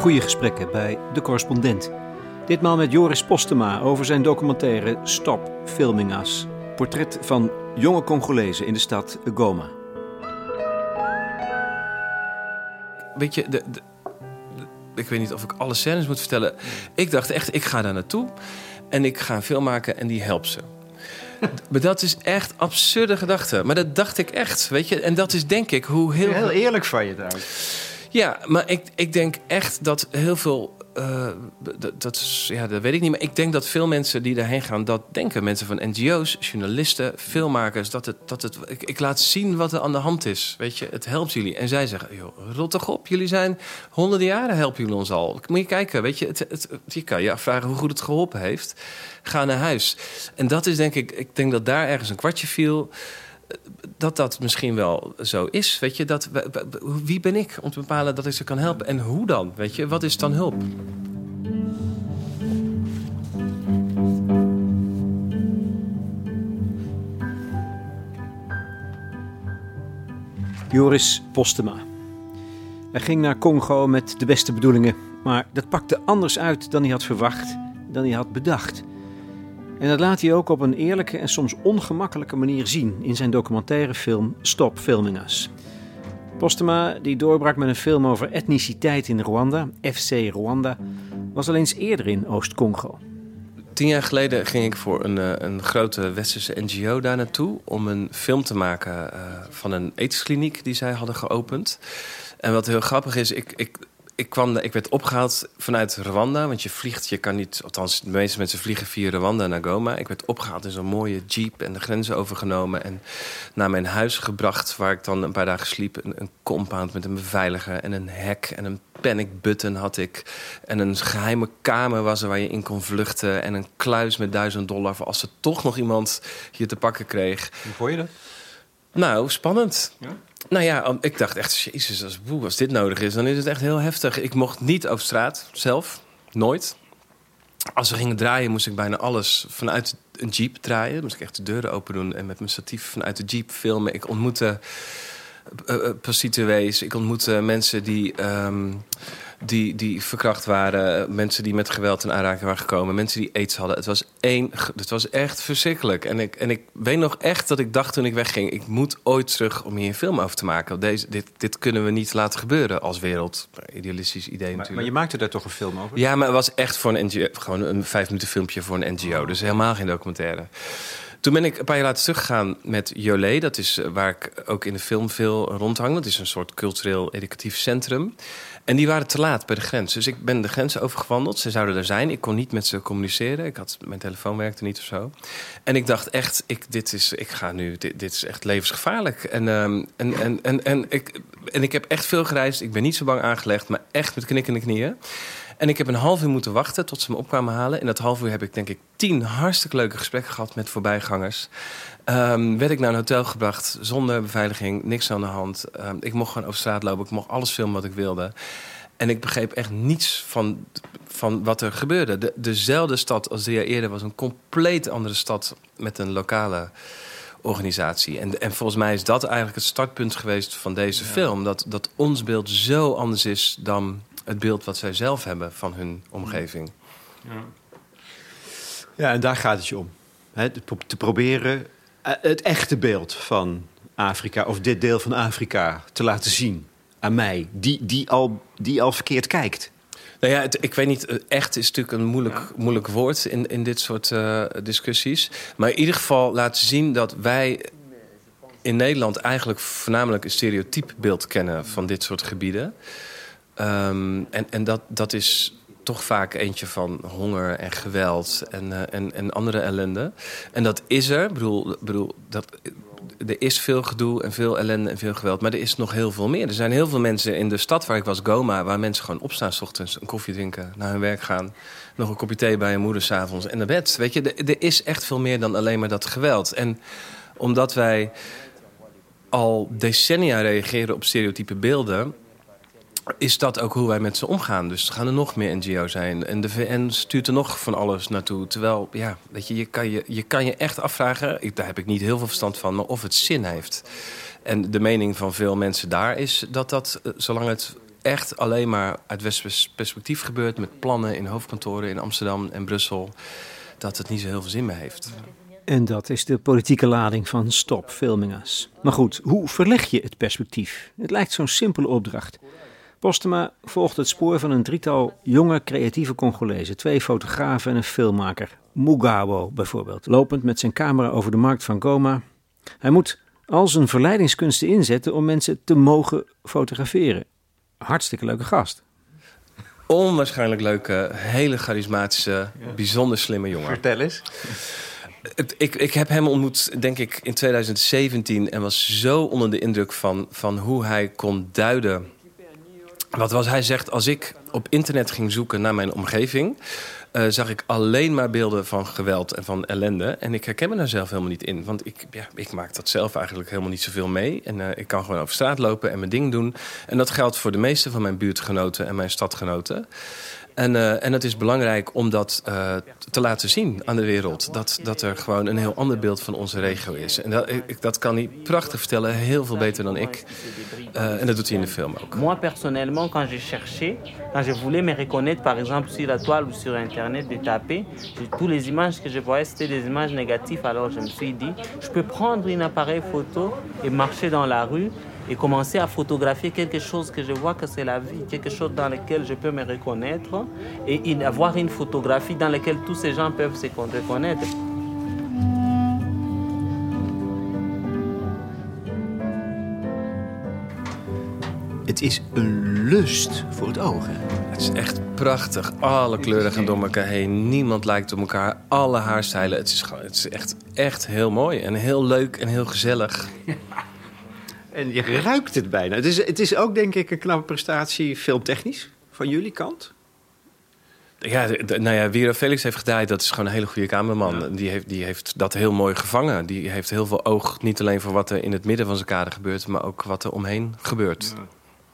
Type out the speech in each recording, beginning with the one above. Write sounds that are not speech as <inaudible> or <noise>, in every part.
goede gesprekken bij De Correspondent. Ditmaal met Joris Postema over zijn documentaire Stop Filming Us. Portret van jonge Congolezen in de stad Goma. Weet je, de, de- de- ik weet niet of ik alle scènes moet vertellen. Ik dacht echt, ik ga daar naartoe en ik ga een film maken en die helpt ze. <laughs> maar dat is echt absurde gedachte. Maar dat dacht ik echt, weet je. En dat is denk ik hoe heel... Heel eerlijk van je trouwens. Ja, maar ik, ik denk echt dat heel veel. eh, dat, ja, dat weet ik niet. Maar ik denk dat veel mensen die daarheen gaan dat denken. Mensen van NGO's, journalisten, filmmakers. Dat het, dat het, ik, ik laat zien wat er aan de hand is. Weet je, het helpt jullie. En zij zeggen: joh, rot toch op. Jullie zijn honderden jaren helpen jullie ons al. Moet je kijken. Weet je, het, het, je kan je afvragen hoe goed het geholpen heeft. Ga naar huis. En dat is denk ik. Ik denk dat daar ergens een kwartje viel dat dat misschien wel zo is. Weet je, dat, wie ben ik om te bepalen dat ik ze kan helpen? En hoe dan? Weet je, wat is dan hulp? Joris Postema. Hij ging naar Congo met de beste bedoelingen, maar dat pakte anders uit dan hij had verwacht, dan hij had bedacht. En dat laat hij ook op een eerlijke en soms ongemakkelijke manier zien in zijn documentaire film Stop Filming Us. Postema, die doorbrak met een film over etniciteit in Rwanda, FC Rwanda, was al eens eerder in Oost-Congo. Tien jaar geleden ging ik voor een, eh, een grote westerse NGO daar naartoe... om een film te maken eh, van een aidskliniek die zij hadden geopend. En wat heel grappig is, ik, ik, ik, kwam, ik werd opgehaald vanuit Rwanda... want je vliegt, je kan niet... althans, de meeste mensen vliegen via Rwanda naar Goma. Ik werd opgehaald in zo'n mooie jeep en de grenzen overgenomen... en naar mijn huis gebracht, waar ik dan een paar dagen sliep. Een, compound met een beveiliger en een hek en een panic button had ik. En een geheime kamer was er waar je in kon vluchten. En een kluis met duizend dollar voor als er toch nog iemand hier te pakken kreeg. Hoe vond je dat? Nou, spannend. Ja? Nou ja, ik dacht echt, jezus, als, boe, als dit nodig is, dan is het echt heel heftig. Ik mocht niet op straat, zelf, nooit. Als we gingen draaien, moest ik bijna alles vanuit een jeep draaien. Moest ik echt de deuren open doen en met mijn statief vanuit de jeep filmen. Ik ontmoette eh, prostituees. Ik ontmoette mensen die, ehm, die, die verkracht waren. Mensen die met geweld in aanraking waren gekomen. Mensen die aids hadden. Het was, één, het was echt verschrikkelijk. En ik, en ik weet nog echt dat ik dacht toen ik wegging... ik moet ooit terug om hier een film over te maken. Deze, dit, dit kunnen we niet laten gebeuren als wereld. Idealistisch idee Maar, natuurlijk. maar je maakte daar toch een film over? Ja, maar het was echt voor een NGO. Gewoon een vijf minuten filmpje voor een NGO. Dus helemaal geen documentaire. Toen ben ik een paar jaar later teruggegaan met Jolé. Dat is eh, waar ik ook in de film veel rondhang. Dat is een soort cultureel educatief centrum. En die waren te laat bij de grens. Dus ik ben de grens overgewandeld. Ze zouden er zijn. Ik kon niet met ze communiceren. Ik had, mijn telefoon werkte niet of zo. En ik dacht echt, ik, dit, is, ik ga nu, dit, dit is echt levensgevaarlijk. En, ehm, en, en, en, en, ik, en ik heb echt veel gereisd. Ik ben niet zo bang aangelegd, maar echt met knikkende knieën. En ik heb een half uur moeten wachten tot ze me op kwamen halen. In dat half uur heb ik denk ik tien hartstikke leuke gesprekken gehad met voorbijgangers. Ehm, werd ik naar een hotel gebracht zonder beveiliging, niks aan de hand. Ehm, ik mocht gewoon over straat lopen, ik mocht alles filmen wat ik wilde. En ik begreep echt niets van, van wat er gebeurde. De, dezelfde stad als drie jaar eerder was een compleet andere stad met een lokale organisatie. En, en volgens mij is dat eigenlijk het startpunt geweest van deze film. Dat, dat ons beeld zo anders is dan het beeld wat zij zelf hebben van hun omgeving. Ja, en daar gaat het je om. Hè, te, pro- te proberen het echte beeld van Afrika, of dit deel van Afrika, te laten zien aan mij, die, die, al, die al verkeerd kijkt. Nou ja, ik weet niet, eh, echt is natuurlijk een moeilijk, moeilijk woord in, in dit soort eh, discussies. Maar in ieder geval laten zien dat wij in Nederland eigenlijk voornamelijk een stereotyp beeld kennen van dit soort gebieden. Ehm, en en dat, dat is toch vaak eentje van honger en geweld en, eh, en, en andere ellende. En dat is er. Ik bedoel, bedoel dat, er is veel gedoe en veel ellende en veel geweld. Maar er is nog heel veel meer. Er zijn heel veel mensen in de stad waar ik was, Goma... waar mensen gewoon opstaan s ochtends, een koffie drinken... naar hun werk gaan, nog een kopje thee bij hun moeder s'avonds en naar bed. Weet je, er, er is echt veel meer dan alleen maar dat geweld. En omdat wij al decennia reageren op stereotype beelden is dat ook hoe wij met ze omgaan. Dus er gaan er nog meer NGO's zijn. En de VN stuurt er nog van alles naartoe. Terwijl, ja, weet je, je kan je, je, kan je echt afvragen... Daar heb ik niet heel veel verstand van, maar of het zin heeft. En de mening van veel mensen daar is dat dat, eh, zolang het echt alleen maar uit Westers perspectief gebeurt... met plannen in hoofdkantoren in Amsterdam en Brussel... dat het niet zo heel veel zin meer heeft. En dat is de politieke lading van Stop Filming Us. Maar goed, hoe verleg je het perspectief? Het lijkt zo'n simpele opdracht. Postema volgt het spoor van een drietal jonge creatieve Congolezen. Twee fotografen en een filmmaker. Mugawo bijvoorbeeld, lopend met zijn camera over de markt van Goma. Hij moet al zijn verleidingskunsten inzetten om mensen te mogen fotograferen. Hartstikke leuke gast. Onwaarschijnlijk leuke, hele charismatische, bijzonder slimme jongen. Vertel eens. Het- Ik, ik heb hem ontmoet, denk ik, in 2017 en was zo onder de indruk van, van hoe hij kon duiden. Wat was hij zegt, als ik op internet ging zoeken naar mijn omgeving, eh, zag ik alleen maar beelden van geweld en van ellende. En ik herken me daar zelf helemaal niet in. Want ik, ja, ik maak dat zelf eigenlijk helemaal niet zoveel mee. En eh, ik kan gewoon over straat lopen en mijn ding doen. En dat geldt voor de meeste van mijn buurtgenoten en mijn stadgenoten. En, eh, en het is belangrijk om dat eh, te laten zien aan de wereld. Dat, dat er gewoon een heel ander beeld van onze regio is. En dat, ik, dat kan hij prachtig vertellen, heel veel beter dan ik. Eh, en dat doet hij in de film ook. Moi, personnellement, quand j'ai cherché, quand je voulais me reconnaître, par exemple, sur la toile ou sur Internet, de taper, tous les images que je voyais, c'était des images négatives. Alors, je me suis dit, je peux prendre un appareil photo et marcher dans la rue et commencer à photographier quelque chose que je vois que c'est la vie, quelque chose dans lequel je peux me reconnaître et avoir une photographie dans laquelle tous ces gens peuvent se reconnaître. Het is een lust voor het oog. Hè? Het is echt prachtig. Alle kleuren gaan door elkaar heen. Niemand lijkt op elkaar. Alle haarstijlen. Het is, het is echt, echt heel mooi. En heel leuk en heel gezellig. <laughs> En je ruikt het bijna. Het is, het is ook, denk ik, een knappe prestatie filmtechnisch van jullie kant. Ja, nou ja, Wiro Felix heeft gedaan. Dat is gewoon een hele goede cameraman. Die, heeft, die heeft dat heel mooi gevangen. Die heeft heel veel oog. Niet alleen voor wat er in het midden van zijn kader gebeurt. Maar ook wat er omheen gebeurt.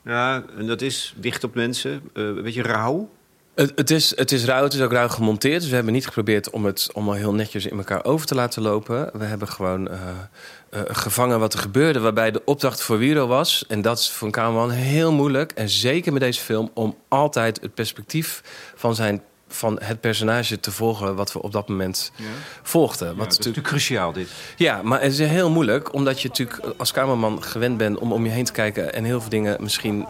Ja, en dat is dicht op mensen. eh, een beetje rauw. Het, het, is, het is rauw, het is ook rauw gemonteerd. Dus we hebben niet geprobeerd om het allemaal heel netjes in elkaar over te laten lopen. We hebben gewoon eh, eh, gevangen wat er gebeurde. Waarbij de opdracht voor Wiro was, en dat is voor een cameraman heel moeilijk. En zeker met deze film, om altijd het perspectief van, zijn, van het personage te volgen. wat we op dat moment volgden. Wat dat is natuurlijk, natuurlijk cruciaal, dit. ja, maar het is heel moeilijk, omdat je natuurlijk als cameraman gewend bent om om je heen te kijken. en heel veel dingen misschien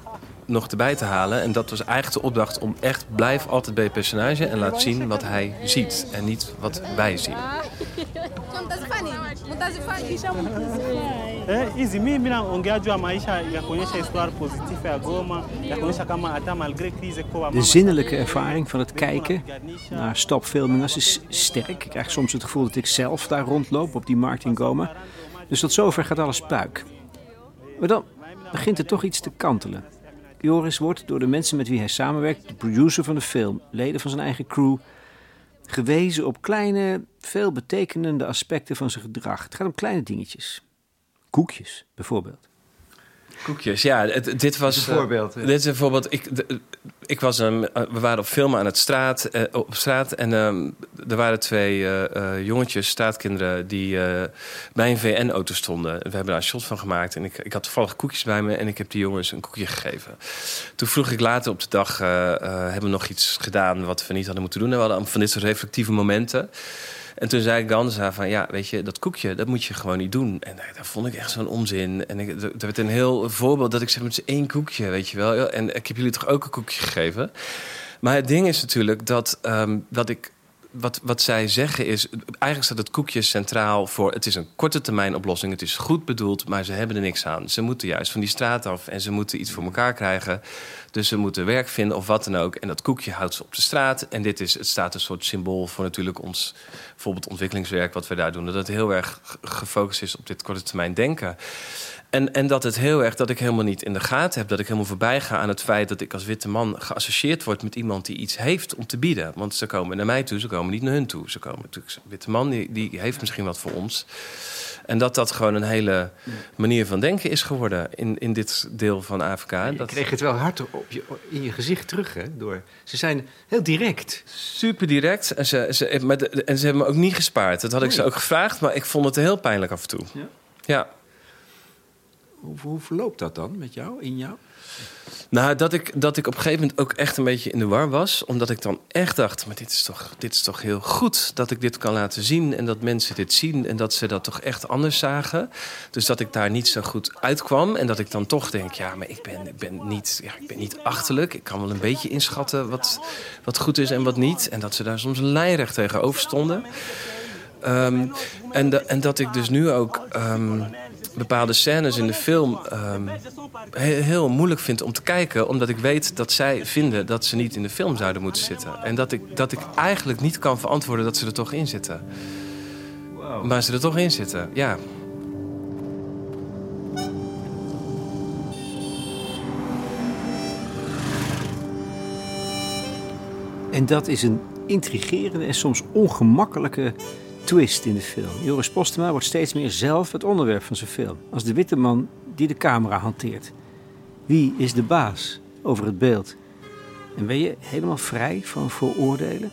nog erbij te halen. En dat was eigenlijk de opdracht om echt blijf altijd bij je personage en laat zien wat hij ziet en niet wat wij zien. <laughs> Mtazifani, mtazifani. Eh, hizi mimi naongea juu ya maisha ya kuonyesha histoire positive ya Goma, ya kuonyesha kama hata malgré crise kwa De zinnelijke ervaring van het kijken naar Stop Filming Us is sterk. Ik krijg soms het gevoel dat ik zelf daar rondloop op die markt in Goma. Dus tot zover gaat alles puik. Maar dan begint er toch iets te kantelen. Joris wordt door de mensen met wie hij samenwerkt, de producer van de film, leden van zijn eigen crew, gewezen op kleine, veelbetekenende aspecten van zijn gedrag. Het gaat om kleine dingetjes. Koekjes, bijvoorbeeld. Koekjes, ja, het- dit was... Een voorbeeld, eh, dit is een voorbeeld. Ik, de- ik was, ehm, eh, we waren op filmen aan het straat, eh, op straat. En ehm, er waren twee jongetjes, straatkinderen, die bij een VN-auto stonden. We hebben daar een shot van gemaakt. En ik, ik had toevallig koekjes bij me en ik heb die jongens een koekje gegeven. Toen vroeg ik later op de dag, hebben we nog iets gedaan wat we niet hadden moeten doen? En we hadden van dit soort reflectieve momenten. En toen zei ik zei van, ja, weet je, dat koekje, dat moet je gewoon niet doen. En eh, dat vond ik echt zo'n onzin. En ik, er werd een heel voorbeeld dat ik zeg, met één koekje, weet je wel. En ik heb jullie toch ook een koekje gegeven? Maar het ding is natuurlijk dat, ehm, dat ik... Wat, wat zij zeggen is, eigenlijk staat het koekje centraal voor... het is een korte termijn oplossing, het is goed bedoeld... maar ze hebben er niks aan. Ze moeten juist van die straat af en ze moeten iets voor elkaar krijgen. Dus ze moeten werk vinden of wat dan ook. En dat koekje houdt ze op de straat. En dit is, het staat een soort symbool voor natuurlijk ons bijvoorbeeld ontwikkelingswerk... wat we daar doen. Dat het heel erg ge- gefocust is op dit korte termijn denken. En, en dat het heel erg, dat ik helemaal niet in de gaten heb... dat ik helemaal voorbij ga aan het feit dat ik als witte man... geassocieerd word met iemand die iets heeft om te bieden. Want ze komen naar mij toe, ze komen niet naar hun toe. Ze komen natuurlijk, een witte man die, die heeft misschien wat voor ons. En dat dat gewoon een hele manier van denken is geworden... in, in dit deel van Afrika. Je Dat, kreeg het wel hard op je, in je gezicht terug, hè? Door, ze zijn heel direct. super direct. En ze, ze, en ze hebben me ook niet gespaard. Dat had ik ze ook gevraagd, maar ik vond het heel pijnlijk af en toe. Ja? Ja. Hoe, hoe verloopt dat dan met jou, in jou? Nou, dat ik, dat ik op een gegeven moment ook echt een beetje in de war was. Omdat ik dan echt dacht, maar dit is, toch, dit is toch heel goed dat ik dit kan laten zien. En dat mensen dit zien en dat ze dat toch echt anders zagen. Dus dat ik daar niet zo goed uitkwam. En dat ik dan toch denk, ja, maar ik ben, ik ben, niet, ja, ik ben niet achterlijk. Ik kan wel een beetje inschatten wat, wat goed is en wat niet. En dat ze daar soms lijnrecht tegenover stonden. Ehm, en, en dat ik dus nu ook... ehm, bepaalde scènes in de film ehm, he- heel moeilijk vind om te kijken. Omdat ik weet dat zij vinden dat ze niet in de film zouden moeten zitten. En dat ik, dat ik eigenlijk niet kan verantwoorden dat ze er toch in zitten. Maar ze er toch in zitten, ja. En dat is een intrigerende en soms ongemakkelijke twist in de film. Joris Postema wordt steeds meer zelf het onderwerp van zijn film. Als de witte man die de camera hanteert. Wie is de baas over het beeld? En ben je helemaal vrij van vooroordelen?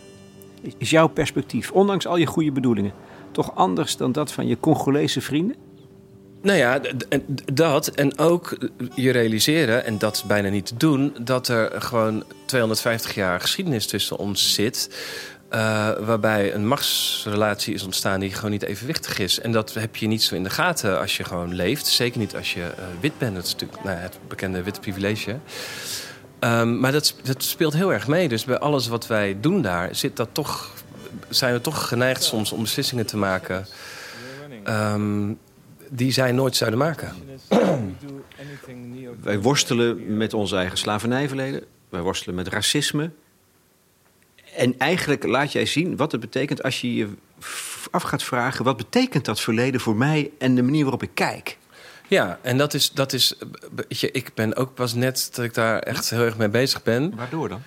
Is- jouw perspectief, ondanks al je goede bedoelingen, toch anders dan dat van je Congolese vrienden? Nou ja, dat. En ook je realiseren, en dat bijna niet te doen... dat er gewoon 250 jaar geschiedenis tussen ons zit... eh, waarbij een machtsrelatie is ontstaan die gewoon niet evenwichtig is. En dat heb je niet zo in de gaten als je gewoon leeft. Zeker niet als je eh, wit bent. Dat is natuurlijk nou, het bekende witte privilege. Ehm, maar dat, dat speelt heel erg mee. Dus bij alles wat wij doen daar zit dat toch, zijn we toch geneigd soms om beslissingen te maken... ehm, die zij nooit zouden maken. Wij worstelen met ons eigen slavernijverleden. Wij worstelen met racisme. En eigenlijk laat jij zien wat het betekent als je je af gaat vragen... wat betekent dat verleden voor mij en de manier waarop ik kijk? Ja, en dat is, dat is. je, Ik ben ook pas net dat ik daar echt heel erg mee bezig ben. Waardoor dan?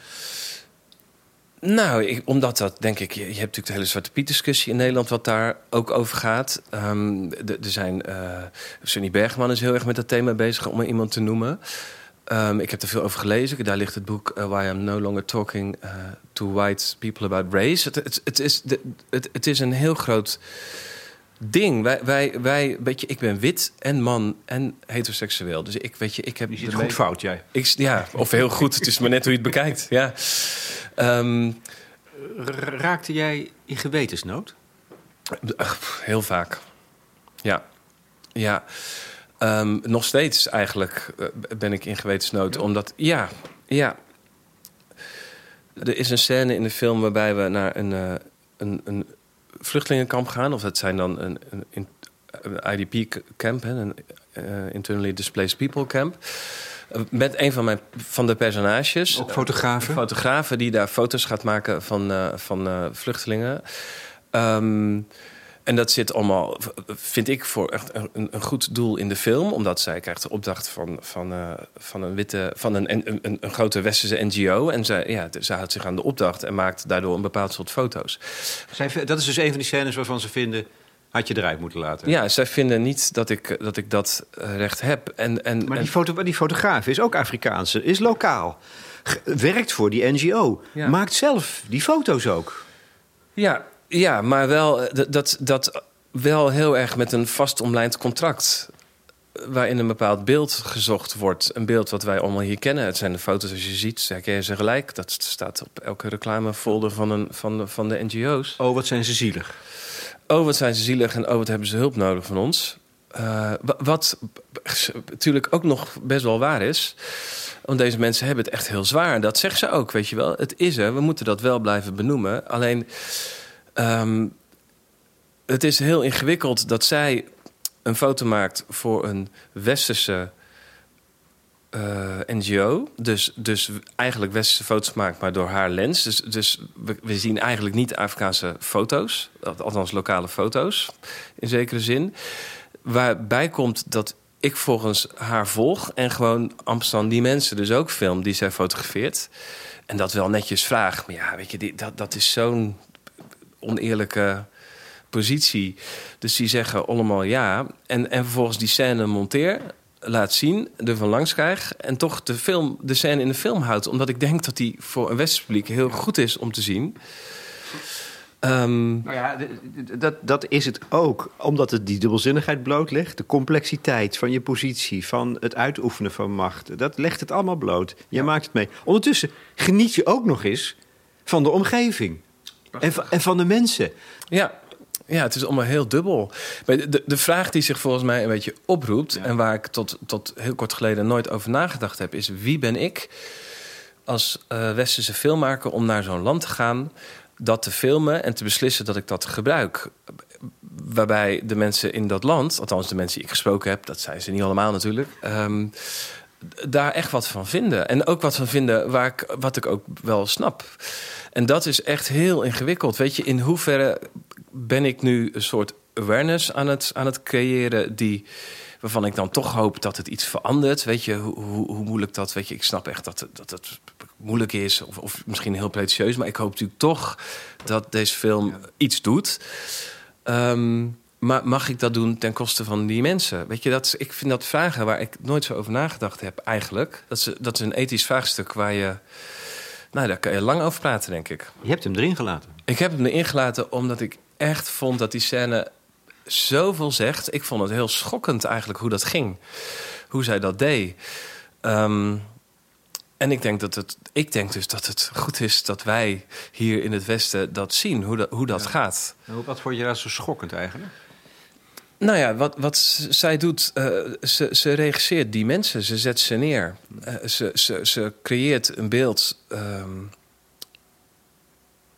Nou, ik, omdat dat denk ik. Je, je hebt natuurlijk de hele Zwarte Piet discussie in Nederland, wat daar ook over gaat. Ehm, er zijn. eh Sunny Bergman is heel erg met dat thema bezig, om er iemand te noemen. Ehm, ik heb er veel over gelezen. Daar ligt het boek eh, Why I'm No Longer Talking eh, to White People About Race. Het, het, het, is, de, het, het is een heel groot ding. Wij, wij, wij, weet je, ik ben wit en man en heteroseksueel. Dus ik weet je, ik heb. Je ziet goed fout, jij. ik, ja, of heel goed. Het is maar net hoe je het bekijkt. Ja. Ehm, Raakte jij in gewetensnood? heel vaak. Ja. Ja. Ehm, nog steeds eigenlijk eh, ben ik in gewetensnood. Omdat, ja, ja. Er is een scène in de film waarbij we naar een, eh, een, een vluchtelingenkamp gaan. Of dat zijn dan een, een, een IDP-camp, een eh, Internally Displaced People camp. Met een van, mijn, van de personages. Ook fotografen? fotografen die daar foto's gaat maken van, van vluchtelingen. Ehm, en dat zit allemaal, vind ik, voor echt een, een goed doel in de film. Omdat zij krijgt de opdracht van, van, eh, van een witte, van een, een, een, een grote westerse NGO. En zij, ja, zij houdt zich aan de opdracht en maakt daardoor een bepaald soort foto's. Zij, dat is dus een van die scènes waarvan ze vinden... had je eruit moeten laten. Ja, zij vinden niet dat ik dat, ik dat eh, recht heb. En, en, Maar die, foto, die fotograaf is ook Afrikaanse, is lokaal. Werkt voor die NGO. Ja. Maakt zelf die foto's ook. Ja, ja maar wel, eh, dat- dat, wel heel erg met een vast omlijnd contract. eh, Waarin een bepaald beeld gezocht wordt. Een beeld wat wij allemaal hier kennen. Het zijn de foto's als je ziet, herken je ze gelijk. Dat staat op elke reclamefolder van, een, van, de, van de NGO's. Oh, wat zijn ze zielig. Oh, wat zijn ze zielig en oh, wat hebben ze hulp nodig van ons. Eh, wa- wat natuurlijk ook nog best wel waar is. Want deze mensen hebben het echt heel zwaar. Dat zegt ze ook, weet je wel. Het is er, we moeten dat wel blijven benoemen. Alleen, ehm, het is heel ingewikkeld dat zij een foto maakt voor een westerse eh, NGO. Dus, dus eigenlijk westerse foto's maakt, maar door haar lens. Dus, dus we, zien eigenlijk niet Afrikaanse foto's. Althans lokale foto's, in zekere zin. Waarbij komt dat ik volgens haar volg... en gewoon Amsterdam die mensen dus ook film die zij fotografeert. En dat wel netjes vraag. Maar ja, weet je, dat, dat is zo'n oneerlijke positie. Dus die zeggen allemaal ja. En, en vervolgens die scène monteer, laat zien, ervan langs krijg... en toch de, film, de scène in de film houdt. Omdat ik denk dat die voor een westers publiek heel goed is om te zien. Ehm, Nou ja, d- d- dat, dat is het ook. Omdat het die dubbelzinnigheid blootlegt. De complexiteit van je positie, van het uitoefenen van macht. Dat legt het allemaal bloot. Je maakt het mee. Ondertussen geniet je ook nog eens van de omgeving. En van, en van de mensen. Ja. ja, het is allemaal heel dubbel. De, de vraag die zich volgens mij een beetje oproept... en waar ik tot, tot heel kort geleden nooit over nagedacht heb... is wie ben ik als eh, westerse filmmaker om naar zo'n land te gaan... dat te filmen en te beslissen dat ik dat gebruik. Waarbij de mensen in dat land, althans de mensen die ik gesproken heb... dat zijn ze niet allemaal natuurlijk... ehm, daar echt wat van vinden. En ook wat van vinden waar ik, wat ik ook wel snap. En dat is echt heel ingewikkeld. Weet je, in hoeverre ben ik nu een soort awareness aan het, aan het creëren... die waarvan ik dan toch hoop dat het iets verandert. Weet je, hoe, hoe, hoe moeilijk dat... Weet je, ik snap echt dat, het- dat het moeilijk is... Of, of misschien heel pretentieus... maar ik hoop natuurlijk toch dat deze film iets doet... Ehm, maar mag ik dat doen ten koste van die mensen? Weet je, dat, ik vind dat vragen waar ik nooit zo over nagedacht heb eigenlijk. Dat is, dat is een ethisch vraagstuk waar je... Nou, daar kan je lang over praten, denk ik. Je hebt hem erin gelaten. Ik heb hem erin gelaten omdat ik echt vond dat die scène zoveel zegt. Ik vond het heel schokkend eigenlijk hoe dat ging. Hoe zij dat deed. Ehm, en ik denk, dat het, ik denk dus dat het goed is dat wij hier in het Westen dat zien. Hoe dat, hoe dat gaat. Wat vond je daar zo schokkend eigenlijk? Nou ja, wat, wat zij doet, eh, ze, ze regisseert die mensen, ze zet ze neer. Eh, ze, ze, ze creëert een beeld ehm,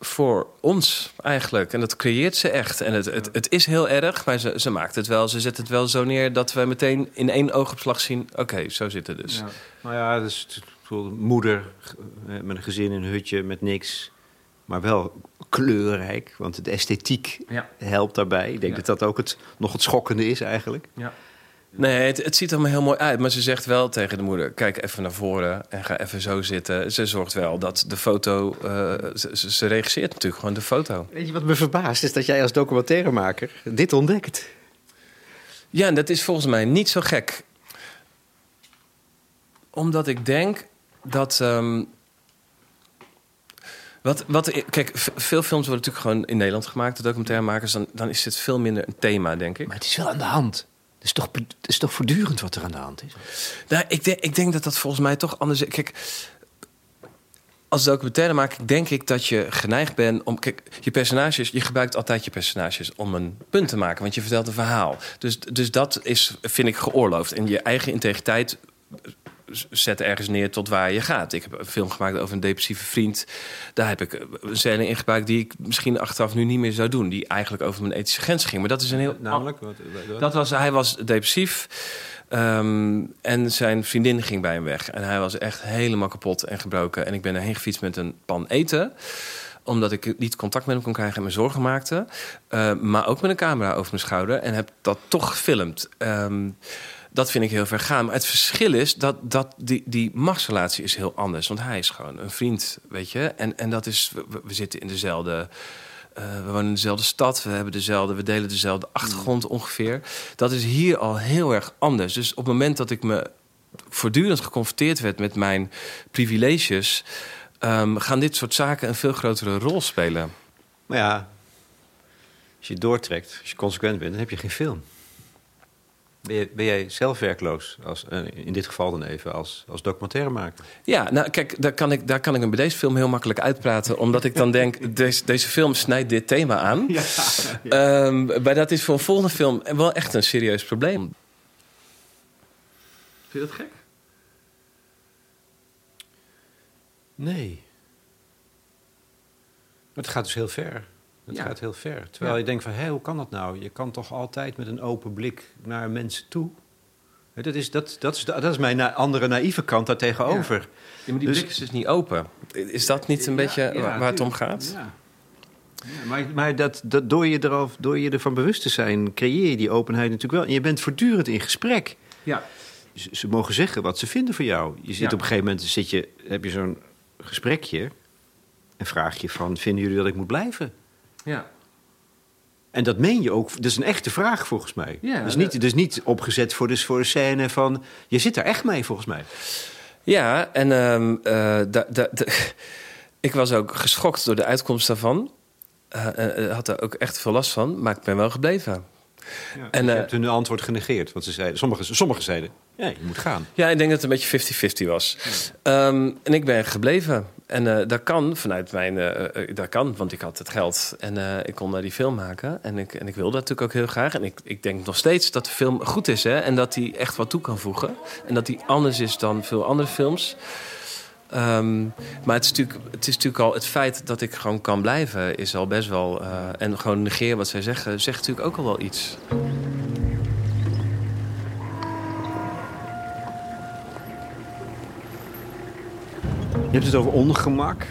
voor ons eigenlijk. En dat creëert ze echt. En het, het, het is heel erg, maar ze, ze maakt het wel. Ze zet het wel zo neer dat we meteen in één oogopslag zien... oké, zo zit het dus. Nou ja, dus moeder eh, met een gezin in een hutje met niks. Maar wel kleurrijk, want de esthetiek Ja. helpt daarbij. Ik denk Ja. dat dat ook het, nog het schokkende is eigenlijk. Nee, het, het ziet er allemaal heel mooi uit. Maar ze zegt wel tegen de moeder: kijk even naar voren en ga even zo zitten. Ze zorgt wel dat de foto. eh, ze, ze- ze regisseert natuurlijk gewoon de foto. Weet je wat me verbaast? Is dat jij als documentairemaker dit ontdekt. Ja, en dat is volgens mij niet zo gek. Omdat ik denk dat. ehm, wat, wat, kijk, veel films worden natuurlijk gewoon in Nederland gemaakt, de documentairemakers. Dan, dan is dit veel minder een thema, denk ik. Maar het is wel aan de hand. Het is toch, het is toch voortdurend wat er aan de hand is? Nou, ik, denk, ik denk dat dat volgens mij toch anders is. Kijk, als documentairemaker denk ik dat je geneigd bent om... Kijk, je personages, je gebruikt altijd je personages om een punt te maken. Want je vertelt een verhaal. Dus, dus dat is, vind ik, geoorloofd. En je eigen integriteit zet ergens neer tot waar je gaat. Ik heb een film gemaakt over een depressieve vriend. Daar heb ik een scène in gebruikt die ik misschien achteraf nu niet meer zou doen. Die eigenlijk over mijn ethische grens ging. Maar dat is een heel... Namelijk? Wat, wat- Dat was, hij was depressief. ehm, en zijn vriendin ging bij hem weg. En hij was echt helemaal kapot en gebroken. En ik ben erheen gefietst met een pan eten omdat ik niet contact met hem kon krijgen en me zorgen maakte. Eh, maar ook met een camera over mijn schouder. En heb dat toch gefilmd. Ehm, dat vind ik heel ver gaan. Maar het verschil is dat, dat die, die machtsrelatie is heel anders. Want hij is gewoon een vriend, weet je. En, en dat is, we, we zitten in dezelfde... eh, we wonen in dezelfde stad, we hebben dezelfde, we delen dezelfde achtergrond ongeveer. Dat is hier al heel erg anders. Dus op het moment dat ik me voortdurend geconfronteerd werd met mijn privileges, ehm, gaan dit soort zaken een veel grotere rol spelen. Maar ja, als je doortrekt, als je consequent bent, dan heb je geen film. Ben, je, ben jij zelf werkloos, als, eh, in dit geval dan even, als, als documentairemaker? Ja, nou kijk, daar kan, ik, daar kan ik me bij deze film heel makkelijk uitpraten. Omdat ik dan denk, <laughs> deze, deze film snijdt dit thema aan. <laughs> Ehm, maar dat is voor een volgende film wel echt een serieus probleem. Vind je dat gek? Nee. Maar het gaat dus heel ver. Het Ja. gaat heel ver. Terwijl Ja. je denkt van, hé, hoe kan dat nou? Je kan toch altijd met een open blik naar mensen toe? Dat is, dat, dat is, dat is mijn na- andere naïeve kant daar tegenover. Ja, maar die Dus- blik is dus niet open. Is dat niet een beetje waar, waar het om gaat? Ja. Maar maar dat, dat door, je door je ervan bewust te zijn, creëer je die openheid natuurlijk wel. En je bent voortdurend in gesprek. Ja. Ze, ze mogen zeggen wat ze vinden van jou. Je zit op een gegeven moment, zit je, heb je zo'n gesprekje... en vraag je van, vinden jullie dat ik moet blijven? Ja. En dat meen je ook. Dat is een echte vraag volgens mij. Ja, dus, niet, dus niet opgezet voor de, voor de scène van... Je zit daar echt mee volgens mij. Ja, en ehm, eh, da- da- da- <laughs> ik was ook geschokt door de uitkomst daarvan. eh, had er ook echt veel last van, maar ik ben wel gebleven. Ja, En, je eh, hebt hun antwoord genegeerd. Want ze zeiden, sommigen, sommigen zeiden, ja, je moet gaan. Ja, ik denk dat het een beetje 50-50 was. Ehm, en ik ben gebleven. En eh, dat kan vanuit mijn... eh, dat kan, want ik had het geld. En ik kon daar die film maken. En ik, en ik wilde dat natuurlijk ook heel graag. En ik, ik denk nog steeds dat de film goed is. Hè? En dat hij echt wat toe kan voegen. En dat hij anders is dan veel andere films. Ehm, maar het is, natuurlijk, het is natuurlijk al... Het feit dat ik gewoon kan blijven is al best wel... eh, en gewoon negeren wat zij zeggen... zegt natuurlijk ook al wel iets. Je hebt het over ongemak.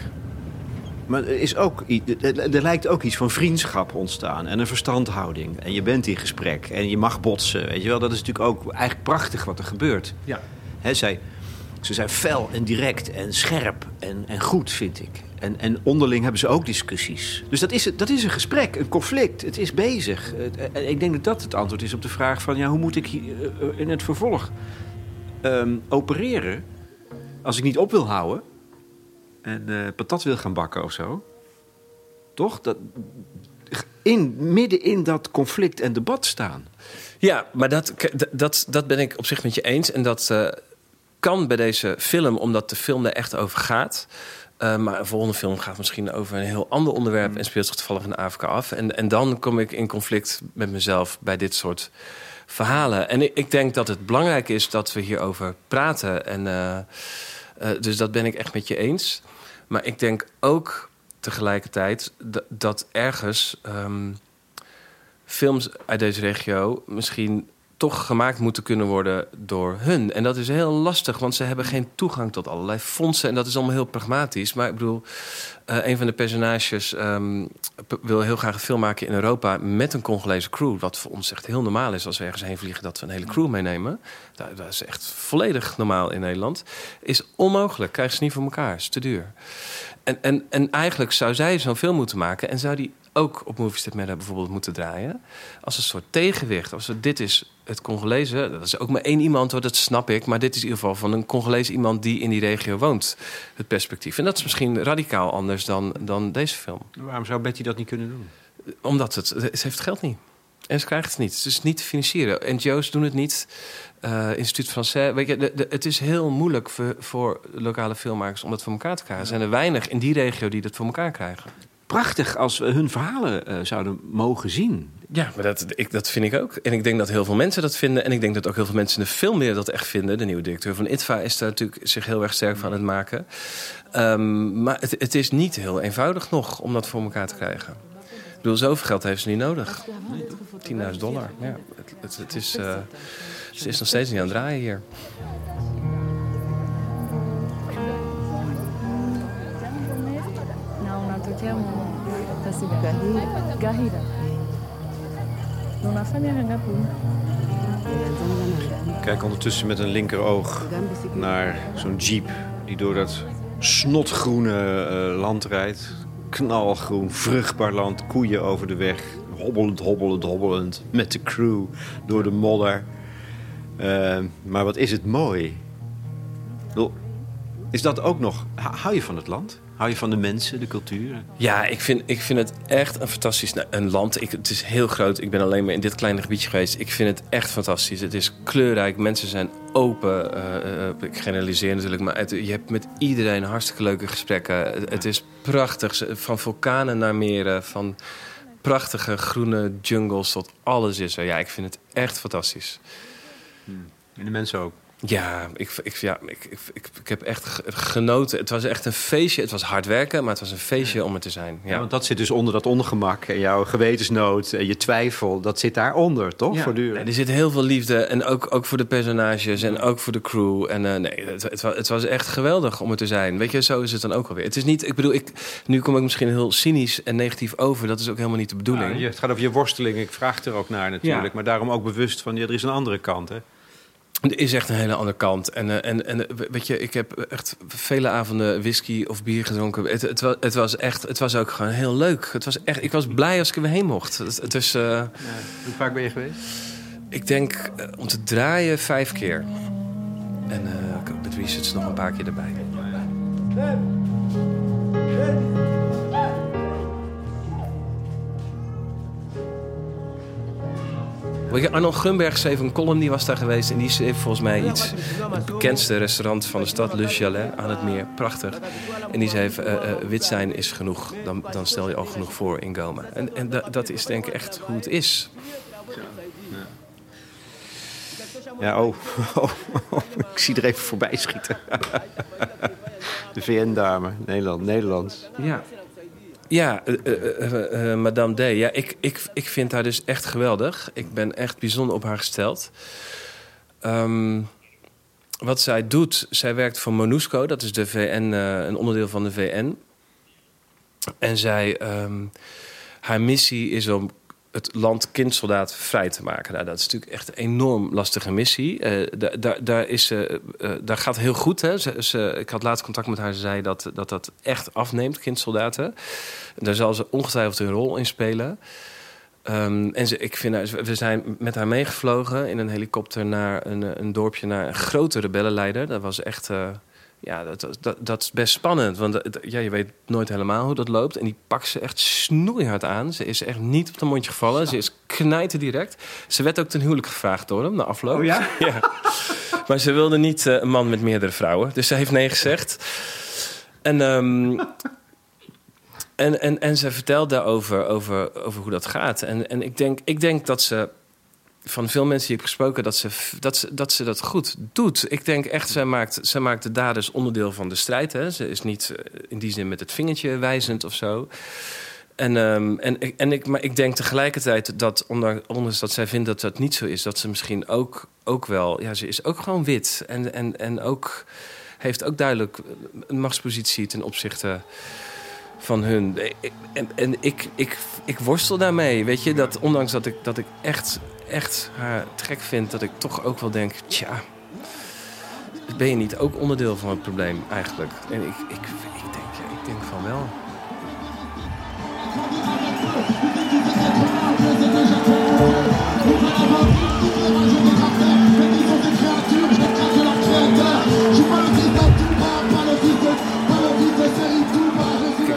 Maar er, is ook, er, er lijkt ook iets van vriendschap ontstaan en een verstandhouding. En je bent in gesprek en je mag botsen. Weet je wel? Dat is natuurlijk ook eigenlijk prachtig wat er gebeurt. Ja. Hè, zij, ze zijn fel en direct en scherp en, en goed, vind ik. En, en onderling hebben ze ook discussies. Dus dat is, dat is een gesprek, een conflict. Het is bezig. Het- En ik denk dat dat het antwoord is op de vraag van... Ja, hoe moet ik hier, eh, in het vervolg ehm, opereren... als ik niet op wil houden... en eh, patat wil gaan bakken of zo... Toch? Dat, in, midden in dat conflict en debat staan. Ja, maar dat, dat, dat ben ik op zich met je eens. En dat eh, kan bij deze film, omdat de film er echt over gaat. Eh, maar een volgende film gaat misschien over een heel ander onderwerp... en speelt zich toevallig in Afrika af. En, en dan kom ik in conflict met mezelf bij dit soort verhalen. En ik, ik denk dat het belangrijk is dat we hierover praten. En, eh, eh, dus dat ben ik echt met je eens. Maar ik denk ook tegelijkertijd dat, dat ergens... ehm, films uit deze regio misschien toch gemaakt moeten kunnen worden door hun. En dat is heel lastig, want ze hebben geen toegang tot allerlei fondsen. En dat is allemaal heel pragmatisch. Maar ik bedoel, eh, een van de personages ehm, wil heel graag een film maken in Europa met een Congolese crew. Wat voor ons echt heel normaal is als we ergens heen vliegen, dat we een hele crew meenemen. Dat, dat is echt volledig normaal in Nederland. Is onmogelijk, krijgen ze niet voor elkaar, is te duur. En, en, en eigenlijk zou zij zo'n film moeten maken en zou die ook op Movies That Matter bijvoorbeeld moeten draaien. Als een soort tegenwicht. Als we, dit is het Congolese, dat is ook maar één iemand hoor, dat snap ik. Maar dit is in ieder geval van een Congolese iemand die in die regio woont. Het perspectief. En dat is misschien radicaal anders dan, dan deze film. Waarom zou Betty dat niet kunnen doen? Omdat het, ze heeft het geld niet. En ze krijgt het niet. Het is niet te financieren. NGO's doen het niet. Eh Instituut Français. Weet je, de, de- het is heel moeilijk voor, voor lokale filmmakers om dat voor elkaar te krijgen. Er zijn er weinig in die regio die dat voor elkaar krijgen. Prachtig als we hun verhalen eh, zouden mogen zien. Ja, maar dat, ik, dat vind ik ook. En ik denk dat heel veel mensen dat vinden. En ik denk dat ook heel veel mensen in de filmwereld dat echt vinden. De nieuwe directeur van ITVA is daar natuurlijk zich heel erg sterk van aan het maken. Ehm, maar het, het is niet heel eenvoudig nog om dat voor elkaar te krijgen. Ik bedoel, zoveel geld heeft ze niet nodig. 10.000 dollar. Ja, het, het, het is, eh, ze is nog steeds niet aan het draaien hier. na unatokea Tasib Gahira. Gahira. Ngapi? Kijk ondertussen met een linkeroog naar zo'n jeep die door dat snotgroene eh, land rijdt. Knalgroen, vruchtbaar land, koeien over de weg. Hobbelend, hobbelend, hobbelend. Met de crew door de modder. Eh, maar wat is het mooi. Is dat ook nog... Hou je van het land? Hou je van de mensen, de cultuur? Ja, ik vind, ik vind het echt een fantastisch nou, een land. Ik, het is heel groot. Ik ben alleen maar in dit kleine gebiedje geweest. Ik vind het echt fantastisch. Het is kleurrijk. Mensen zijn open. eh, eh, ik generaliseer natuurlijk, maar het- je hebt met iedereen hartstikke leuke gesprekken. Het, het is prachtig. Van vulkanen naar meren, van prachtige groene jungles tot alles is er. Ja, ik vind het echt fantastisch. En de mensen ook. Ja, ik, ik, ja ik, ik, ik, ik heb echt ge- genoten. Het was echt een feestje. Het was hard werken, maar het was een feestje om er te zijn. Ja. Ja. want dat zit dus onder dat ongemak. En jouw gewetensnood en je twijfel, dat zit daaronder, toch? Ja. Voortdurend. Nee, er zit heel veel liefde. En ook, ook voor de personages en ook voor de crew. En eh, nee, het, het, het was echt geweldig om er te zijn. Weet je, zo is het dan ook alweer. Het is niet, ik bedoel, ik, nu kom ik misschien heel cynisch en negatief over. Dat is ook helemaal niet de bedoeling. Ja, je- het gaat over je worsteling. Ik vraag er ook naar natuurlijk. Ja. Maar daarom ook bewust van, ja, er is een andere kant. Hè? Er is echt een hele andere kant. En, eh, en, en eh, weet je, ik heb echt vele avonden whisky of bier gedronken. Het, het, wa- het was echt, het was ook gewoon heel leuk. Het was echt, ik was blij als ik er weer heen mocht. Is, eh, Hoe vaak ben je geweest? ik denk om te draaien vijf keer. En eh, met research nog een paar keer erbij. Je, Arnold Grunberg schreef een column, die was daar geweest. En die schreef volgens mij iets. Het bekendste restaurant van de stad, Le Chalet, aan het meer. Prachtig. En die schreef, eh, eh, wit zijn is genoeg. Dan, dan stel je al genoeg voor in Goma. En, en da- dat is denk ik echt hoe het is. Ja, oh, <laughs> oh, oh, ik zie er even voorbij schieten. <laughs> De VN-dame, Nederland, Nederlands. Ja. Ja, eh, eh, eh, Madame D. Ja, ik, ik, ik vind haar dus echt geweldig. Ik ben echt bijzonder op haar gesteld. Ehm, wat zij doet, zij werkt voor MONUSCO. Dat is de VN, een onderdeel van de VN. En zij, ehm, haar missie is om het land kindsoldaat vrij te maken. Nou, dat is natuurlijk echt een enorm lastige missie. Eh, da- daar, is, ze, eh, daar gaat heel goed. Hè. Ze, ik had laatst contact met haar. Ze zei dat dat, dat echt afneemt, kindsoldaten. Daar zal ze ongetwijfeld een rol in spelen. Ehm, en ze, ik vind we zijn met haar meegevlogen in een helikopter naar een, een dorpje, naar een grote rebellenleider. Dat was echt. Ja, dat, dat, dat is best spannend. Want ja, je weet nooit helemaal hoe dat loopt. En die pakt ze echt snoeihard aan. Ze is echt niet op de mondje gevallen. Ze is knijten direct. Ze werd ook ten huwelijk gevraagd door hem na afloop. Oh ja? <laughs> ja. Maar ze wilde niet eh, een man met meerdere vrouwen. Dus ze heeft nee gezegd. En, ehm, en, en, en ze vertelt daarover over, over hoe dat gaat. En, en ik, denk, ik denk dat ze van veel mensen die ik heb gesproken, dat ze dat, ze, dat, ze dat goed doet. Ik denk echt, zij maakt, zij maakt de daders onderdeel van de strijd. Hè. Ze is niet eh, in die zin met het vingertje wijzend of zo. En, ehm, en, en ik, maar ik denk tegelijkertijd dat, ondanks dat zij vindt dat dat niet zo is, dat ze misschien ook, ook wel, ja, ze is ook gewoon wit. En, en, en ook heeft ook duidelijk een machtspositie ten opzichte van hun. En, en ik, ik, ik worstel daarmee, weet je, dat ondanks dat ik, dat ik echt, echt haar te gek vind, dat ik toch ook wel denk, tja, ben je niet ook onderdeel van het probleem eigenlijk? En ik, ik, ik, denk, ik denk van wel.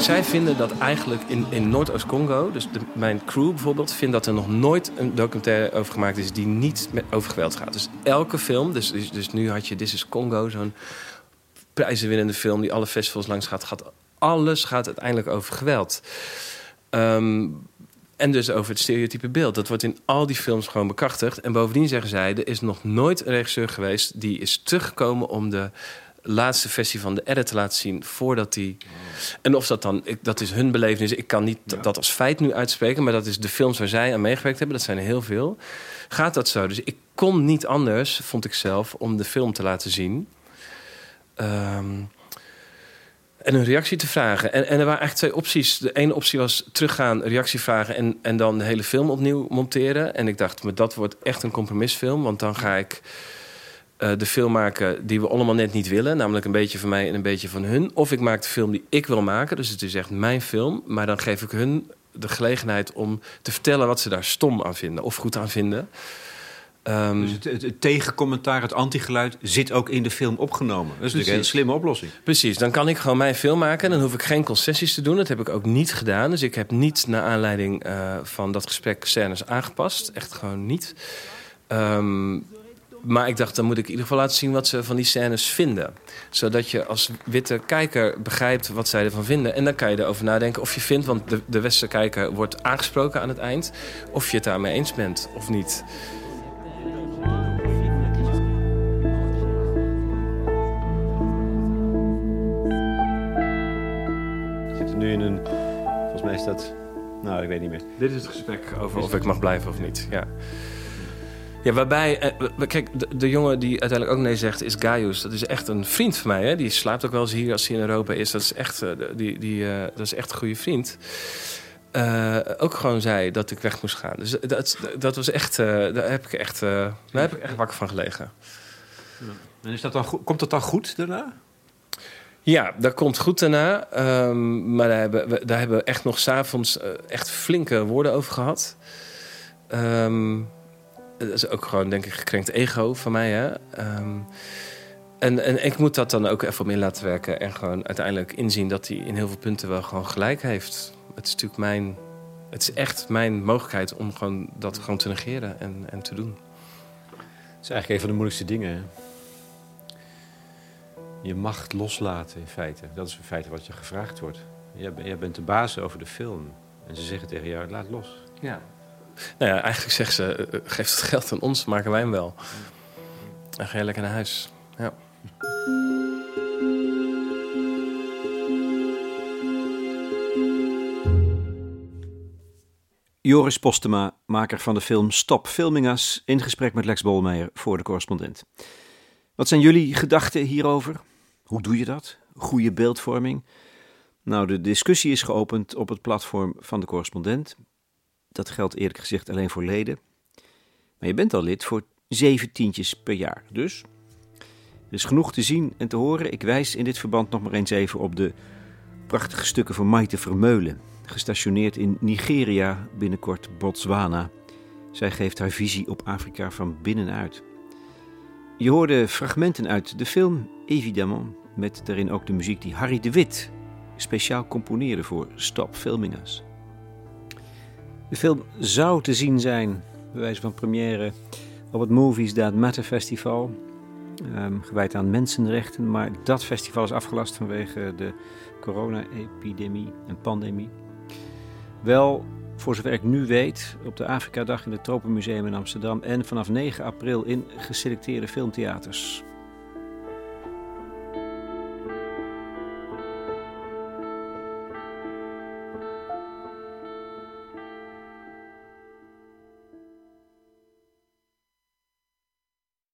Zij vinden dat eigenlijk in, in Noordoost-Congo, dus mijn crew bijvoorbeeld, vindt dat er nog nooit een documentaire over gemaakt is die niet met, over geweld gaat. Dus elke film, dus, dus, dus nu had je This is Congo, zo'n prijzenwinnende film die alle festivals langs gaat, gaat alles gaat uiteindelijk over geweld. Ehm, en dus over het stereotype beeld. Dat wordt in al die films gewoon bekrachtigd. En bovendien zeggen zij, er is nog nooit een regisseur geweest... die is teruggekomen om de laatste versie van de edit te laten zien... voordat die... En of dat dan... Ik, dat is hun belevenis. Ik kan niet dat als feit nu uitspreken... maar dat is de films waar zij aan meegewerkt hebben. Dat zijn er heel veel. Gaat dat zo? Dus ik kon niet anders, vond ik zelf... om de film te laten zien... Ehm, en een reactie te vragen. En, en er waren eigenlijk twee opties. De ene optie was teruggaan, reactie vragen en, en dan de hele film opnieuw monteren. En ik dacht, maar dat wordt echt een compromisfilm. Want dan ga ik eh, de film maken die we allemaal net niet willen. Namelijk een beetje van mij en een beetje van hun. Of ik maak de film die ik wil maken. Dus het is echt mijn film. Maar dan geef ik hun de gelegenheid om te vertellen wat ze daar stom aan vinden. Of goed aan vinden. Ehm, Dus het, het, het tegencommentaar, het antigeluid, zit ook in de film opgenomen. Dat is natuurlijk een slimme oplossing. Precies, dan kan ik gewoon mijn film maken. Dan hoef ik geen concessies te doen. Dat heb ik ook niet gedaan. Dus ik heb niet naar aanleiding eh, van dat gesprek scènes aangepast. Echt gewoon niet. Ehm, maar ik dacht, dan moet ik in ieder geval laten zien wat ze van die scènes vinden. Zodat je als witte kijker begrijpt wat zij ervan vinden. En dan kan je erover nadenken of je vindt, want de, de westerse kijker wordt aangesproken aan het eind. Of je het daarmee eens bent of niet. We zitten nu in een... Volgens mij is dat... Nou, ik weet niet meer. Dit is het gesprek over of ik mag blijven of niet. Ja. Ja, waarbij, eh, kijk, de, de jongen die uiteindelijk ook nee zegt, is Gaius. Dat is echt een vriend van mij. Hè? Die slaapt ook wel eens hier als hij in Europa is. Dat is echt, eh, die, die, eh, dat is echt een goede vriend. Ook gewoon zei dat ik weg moest gaan. Dus dat, dat was echt, daar heb ik echt, daar heb ik echt wakker van gelegen. En is dat dan komt dat dan goed daarna? Ja, dat komt goed daarna. Ehm, maar daar hebben, we, daar hebben we echt nog s'avonds echt flinke woorden over gehad. Ehm, dat is ook gewoon, denk ik, gekrenkt ego van mij. Hè? Ehm, en, en ik moet dat dan ook even om in laten werken. En gewoon uiteindelijk inzien dat hij in heel veel punten wel gewoon gelijk heeft. Het is natuurlijk mijn het is echt mijn mogelijkheid om gewoon dat gewoon te negeren en, en te doen. Het is eigenlijk een van de moeilijkste dingen. hè? Je macht loslaten in feite. Dat is in feite wat je gevraagd wordt. Jij, jij bent de baas over de film. En ze zeggen tegen jou, laat los. Ja. Nou ja, eigenlijk zeggen ze, eh, eh, geef het geld aan ons, maken wij hem wel. En ga je lekker naar huis. Ja. Joris Postema, maker van de film Stop Filming Us, in gesprek met Lex Bolmeijer voor de correspondent. Wat zijn jullie gedachten hierover? Hoe doe je dat? Goede beeldvorming? Nou, de discussie is geopend op het platform van de correspondent. Dat geldt eerlijk gezegd alleen voor leden. Maar je bent al lid voor zeven tientjes per jaar. Dus er is genoeg te zien en te horen. Ik wijs in dit verband nog maar eens even op de prachtige stukken van Maite Vermeulen gestationeerd in Nigeria, binnenkort Botswana. Zij geeft haar visie op Afrika van binnenuit. Je hoorde fragmenten uit de film, évidemment, met daarin ook de muziek die Harry de Wit speciaal componeerde voor Stop Filming Us. De film zou te zien zijn, bij wijze van première, op het Movies That Matter Festival, ehm, gewijd aan mensenrechten, maar dat festival is afgelast vanwege de corona-epidemie en pandemie. Wel, voor zover ik nu weet, op de Afrika-dag in het Tropenmuseum in Amsterdam en vanaf 9 april in geselecteerde filmtheaters.